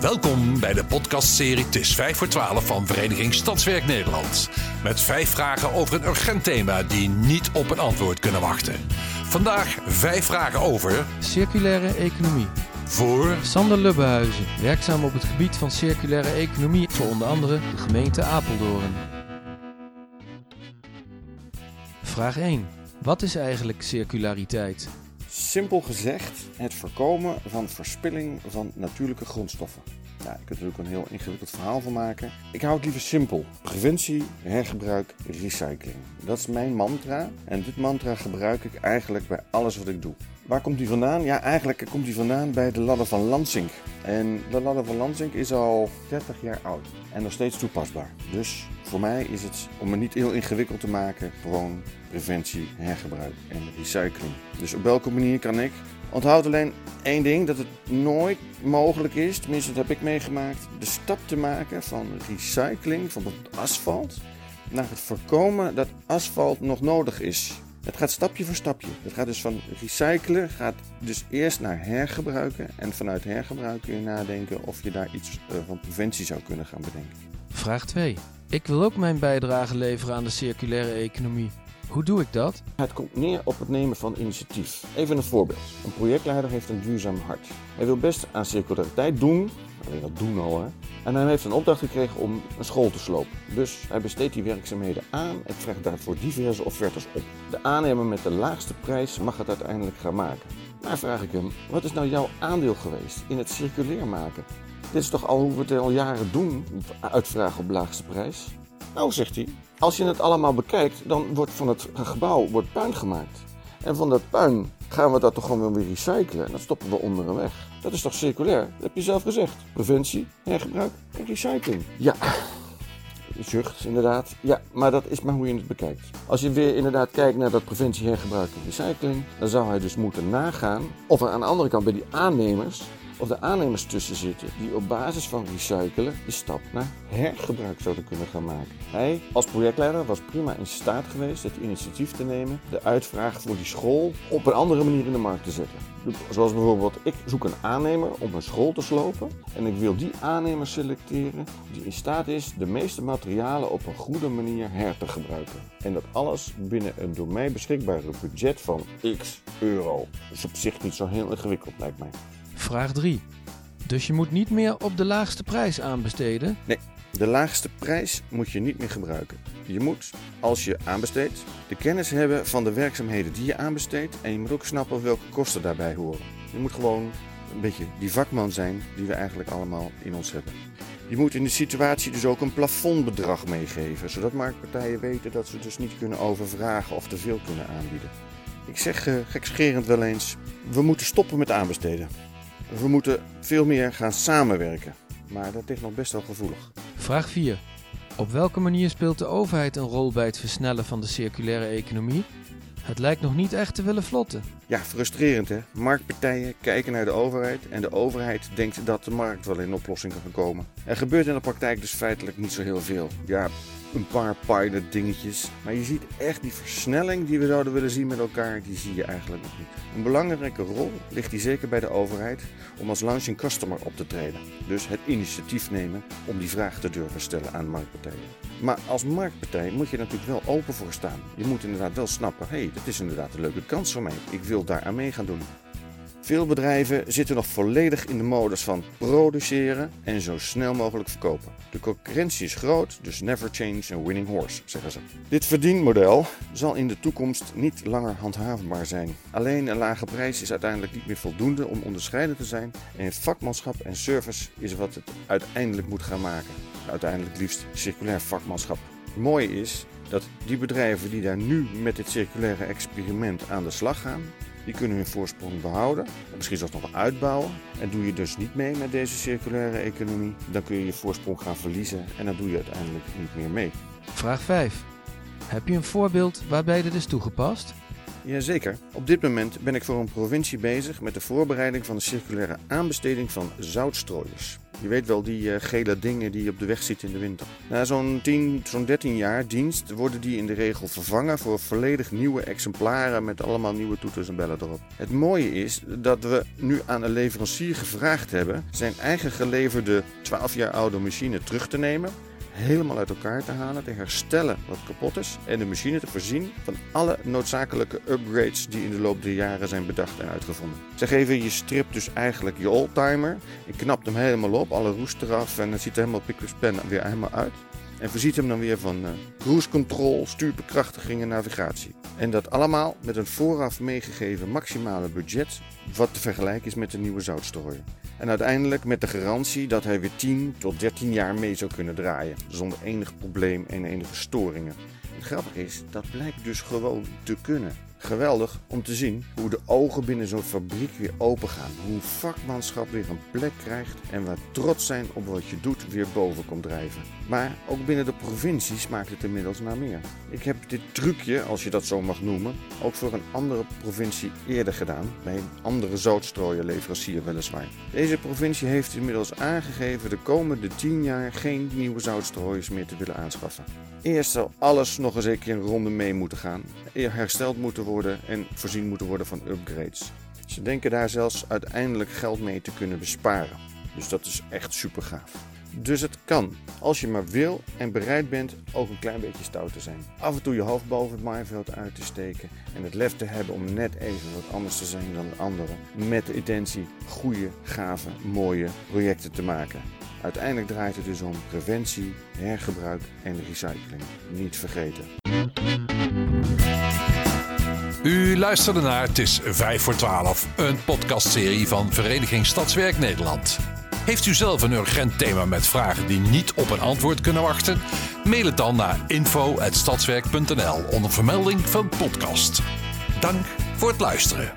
Welkom bij de podcastserie Het is 5 voor 12 van Vereniging Stadswerk Nederland. Met vijf vragen over een urgent thema die niet op een antwoord kunnen wachten. Vandaag vijf vragen over Circulaire economie. voor Sander Lubbehuizen, werkzaam op het gebied van circulaire economie voor onder andere de gemeente Apeldoorn. Vraag 1. Wat is eigenlijk circulariteit? Simpel gezegd, het voorkomen van verspilling van natuurlijke grondstoffen. Ja, je kunt er natuurlijk een heel ingewikkeld verhaal van maken. Ik hou het liever simpel. Preventie, hergebruik, recycling. Dat is mijn mantra. En dit mantra gebruik ik eigenlijk bij alles wat ik doe. Waar komt die vandaan? Ja, eigenlijk komt die vandaan bij de ladder van Lansing. En de ladder van Lansing is al 30 jaar oud en nog steeds toepasbaar. Dus voor mij is het, om het niet heel ingewikkeld te maken, gewoon preventie, hergebruik en recycling. Dus op welke manier kan ik? Onthoud alleen één ding, dat het nooit mogelijk is, tenminste dat heb ik meegemaakt, de stap te maken van recycling van bijvoorbeeld asfalt naar het voorkomen dat asfalt nog nodig is. Het gaat stapje voor stapje. Het gaat dus van recyclen, gaat dus eerst naar hergebruiken. En vanuit hergebruik kun je nadenken of je daar iets eh, van preventie zou kunnen gaan bedenken. Vraag 2. Ik wil ook mijn bijdrage leveren aan de circulaire economie. Hoe doe ik dat? Het komt neer op het nemen van initiatief. Even een voorbeeld. Een projectleider heeft een duurzaam hart. Hij wil best aan circulariteit doen, alleen dat doen al hè. En hij heeft een opdracht gekregen om een school te slopen. Dus hij besteedt die werkzaamheden aan en vraagt daarvoor diverse offertes op. De aannemer met de laagste prijs mag het uiteindelijk gaan maken. Maar vraag ik hem, wat is nou jouw aandeel geweest in het circulair maken? Dit is toch al hoe we het al jaren doen, uitvragen op laagste prijs? Nou, zegt hij, als je het allemaal bekijkt, dan wordt van het gebouw wordt puin gemaakt. En van dat puin gaan we dat toch gewoon weer recyclen. En dat stoppen we onder een weg. Dat is toch circulair? Dat heb je zelf gezegd. Preventie, hergebruik en recycling. Ja, zucht inderdaad. Ja, maar dat is maar hoe je het bekijkt. Als je weer inderdaad kijkt naar dat preventie, hergebruik en recycling, dan zou hij dus moeten nagaan of er aan de andere kant bij die aannemers of de aannemers tussen zitten die op basis van recyclen de stap naar hergebruik zouden kunnen gaan maken. Hij als projectleider was prima in staat geweest het initiatief te nemen, de uitvraag voor die school op een andere manier in de markt te zetten. Zoals bijvoorbeeld, ik zoek een aannemer om een school te slopen en ik wil die aannemer selecteren die in staat is de meeste materialen op een goede manier her te gebruiken. En dat alles binnen een door mij beschikbare budget van x euro. Dus op zich niet zo heel ingewikkeld lijkt mij. Vraag 3. Dus je moet niet meer op de laagste prijs aanbesteden? Nee, de laagste prijs moet je niet meer gebruiken. Je moet, als je aanbesteedt, de kennis hebben van de werkzaamheden die je aanbesteedt en je moet ook snappen welke kosten daarbij horen. Je moet gewoon een beetje die vakman zijn die we eigenlijk allemaal in ons hebben. Je moet in de situatie dus ook een plafondbedrag meegeven, zodat marktpartijen weten dat ze dus niet kunnen overvragen of te veel kunnen aanbieden. Ik zeg uh, wel eens, we moeten stoppen met aanbesteden. We moeten veel meer gaan samenwerken. Maar dat is nog best wel gevoelig. Vraag 4. Op welke manier speelt de overheid een rol bij het versnellen van de circulaire economie? Het lijkt nog niet echt te willen vlotten. Ja, frustrerend hè. Marktpartijen kijken naar de overheid en de overheid denkt dat de markt wel in oplossing kan komen. Er gebeurt in de praktijk dus feitelijk niet zo heel veel. Ja, een paar pilot dingetjes. Maar je ziet echt die versnelling die we zouden willen zien met elkaar, die zie je eigenlijk nog niet. Een belangrijke rol ligt hier zeker bij de overheid om als launching customer op te treden. Dus het initiatief nemen om die vraag te durven stellen aan marktpartijen. Maar als marktpartij moet je natuurlijk wel open voor staan. Je moet inderdaad wel snappen, hé, hey, dat is inderdaad een leuke kans voor mij. Ik wil daar aan mee gaan doen. Veel bedrijven zitten nog volledig in de modus van produceren en zo snel mogelijk verkopen. De concurrentie is groot, dus never change a winning horse, zeggen ze. Dit verdienmodel zal in de toekomst niet langer handhaafbaar zijn. Alleen een lage prijs is uiteindelijk niet meer voldoende om onderscheidend te zijn en vakmanschap en service is wat het uiteindelijk moet gaan maken. Uiteindelijk liefst circulair vakmanschap. Het mooie is dat die bedrijven die daar nu met dit circulaire experiment aan de slag gaan, die kunnen hun voorsprong behouden en misschien zelfs nog uitbouwen. En doe je dus niet mee met deze circulaire economie, dan kun je je voorsprong gaan verliezen en dan doe je uiteindelijk niet meer mee. Vraag 5. Heb je een voorbeeld waarbij dit is toegepast? Jazeker. Op dit moment ben ik voor een provincie bezig met de voorbereiding van de circulaire aanbesteding van zoutstrooiers. Je weet wel, die uh, gele dingen die je op de weg ziet in de winter. Na zo'n 10, zo'n 13 jaar dienst worden die in de regel vervangen voor volledig nieuwe exemplaren met allemaal nieuwe toeters en bellen erop. Het mooie is dat we nu aan een leverancier gevraagd hebben zijn eigen geleverde 12 jaar oude machine terug te nemen helemaal uit elkaar te halen, te herstellen wat kapot is en de machine te voorzien van alle noodzakelijke upgrades die in de loop der jaren zijn bedacht en uitgevonden. Ze geven je strip dus eigenlijk je oldtimer en knapt hem helemaal op, alle roest eraf en het ziet er helemaal pick weer helemaal uit. En voorziet hem dan weer van uh, cruise control, stuurbekrachtiging en navigatie. En dat allemaal met een vooraf meegegeven maximale budget, wat te vergelijken is met de nieuwe zoutstrooier. En uiteindelijk met de garantie dat hij weer 10 tot 13 jaar mee zou kunnen draaien, zonder enig probleem en enige storingen. Het grappige is, dat blijkt dus gewoon te kunnen. Geweldig om te zien hoe de ogen binnen zo'n fabriek weer open gaan. Hoe vakmanschap weer een plek krijgt en waar trots zijn op wat je doet weer boven komt drijven. Maar ook binnen de provincie smaakt het inmiddels naar meer. Ik heb dit trucje, als je dat zo mag noemen, ook voor een andere provincie eerder gedaan. Bij een andere zoutstrooierleverancier weliswaar. Deze provincie heeft inmiddels aangegeven de komende 10 jaar geen nieuwe zoutstrooiers meer te willen aanschaffen. Eerst zal alles nog eens een keer een ronde mee moeten gaan. Hersteld moeten worden en voorzien moeten worden van upgrades. Ze denken daar zelfs uiteindelijk geld mee te kunnen besparen. Dus dat is echt super gaaf. Dus het kan, als je maar wil en bereid bent, ook een klein beetje stout te zijn. Af en toe je hoofd boven het maaiveld uit te steken en het lef te hebben om net even wat anders te zijn dan de anderen. Met de intentie goede, gave, mooie projecten te maken. Uiteindelijk draait het dus om preventie, hergebruik en recycling. Niet vergeten. U luisterde naar Het is 5 voor 12, een podcastserie van Vereniging Stadswerk Nederland. Heeft u zelf een urgent thema met vragen die niet op een antwoord kunnen wachten? Mail het dan naar info.stadswerk.nl onder vermelding van podcast. Dank voor het luisteren.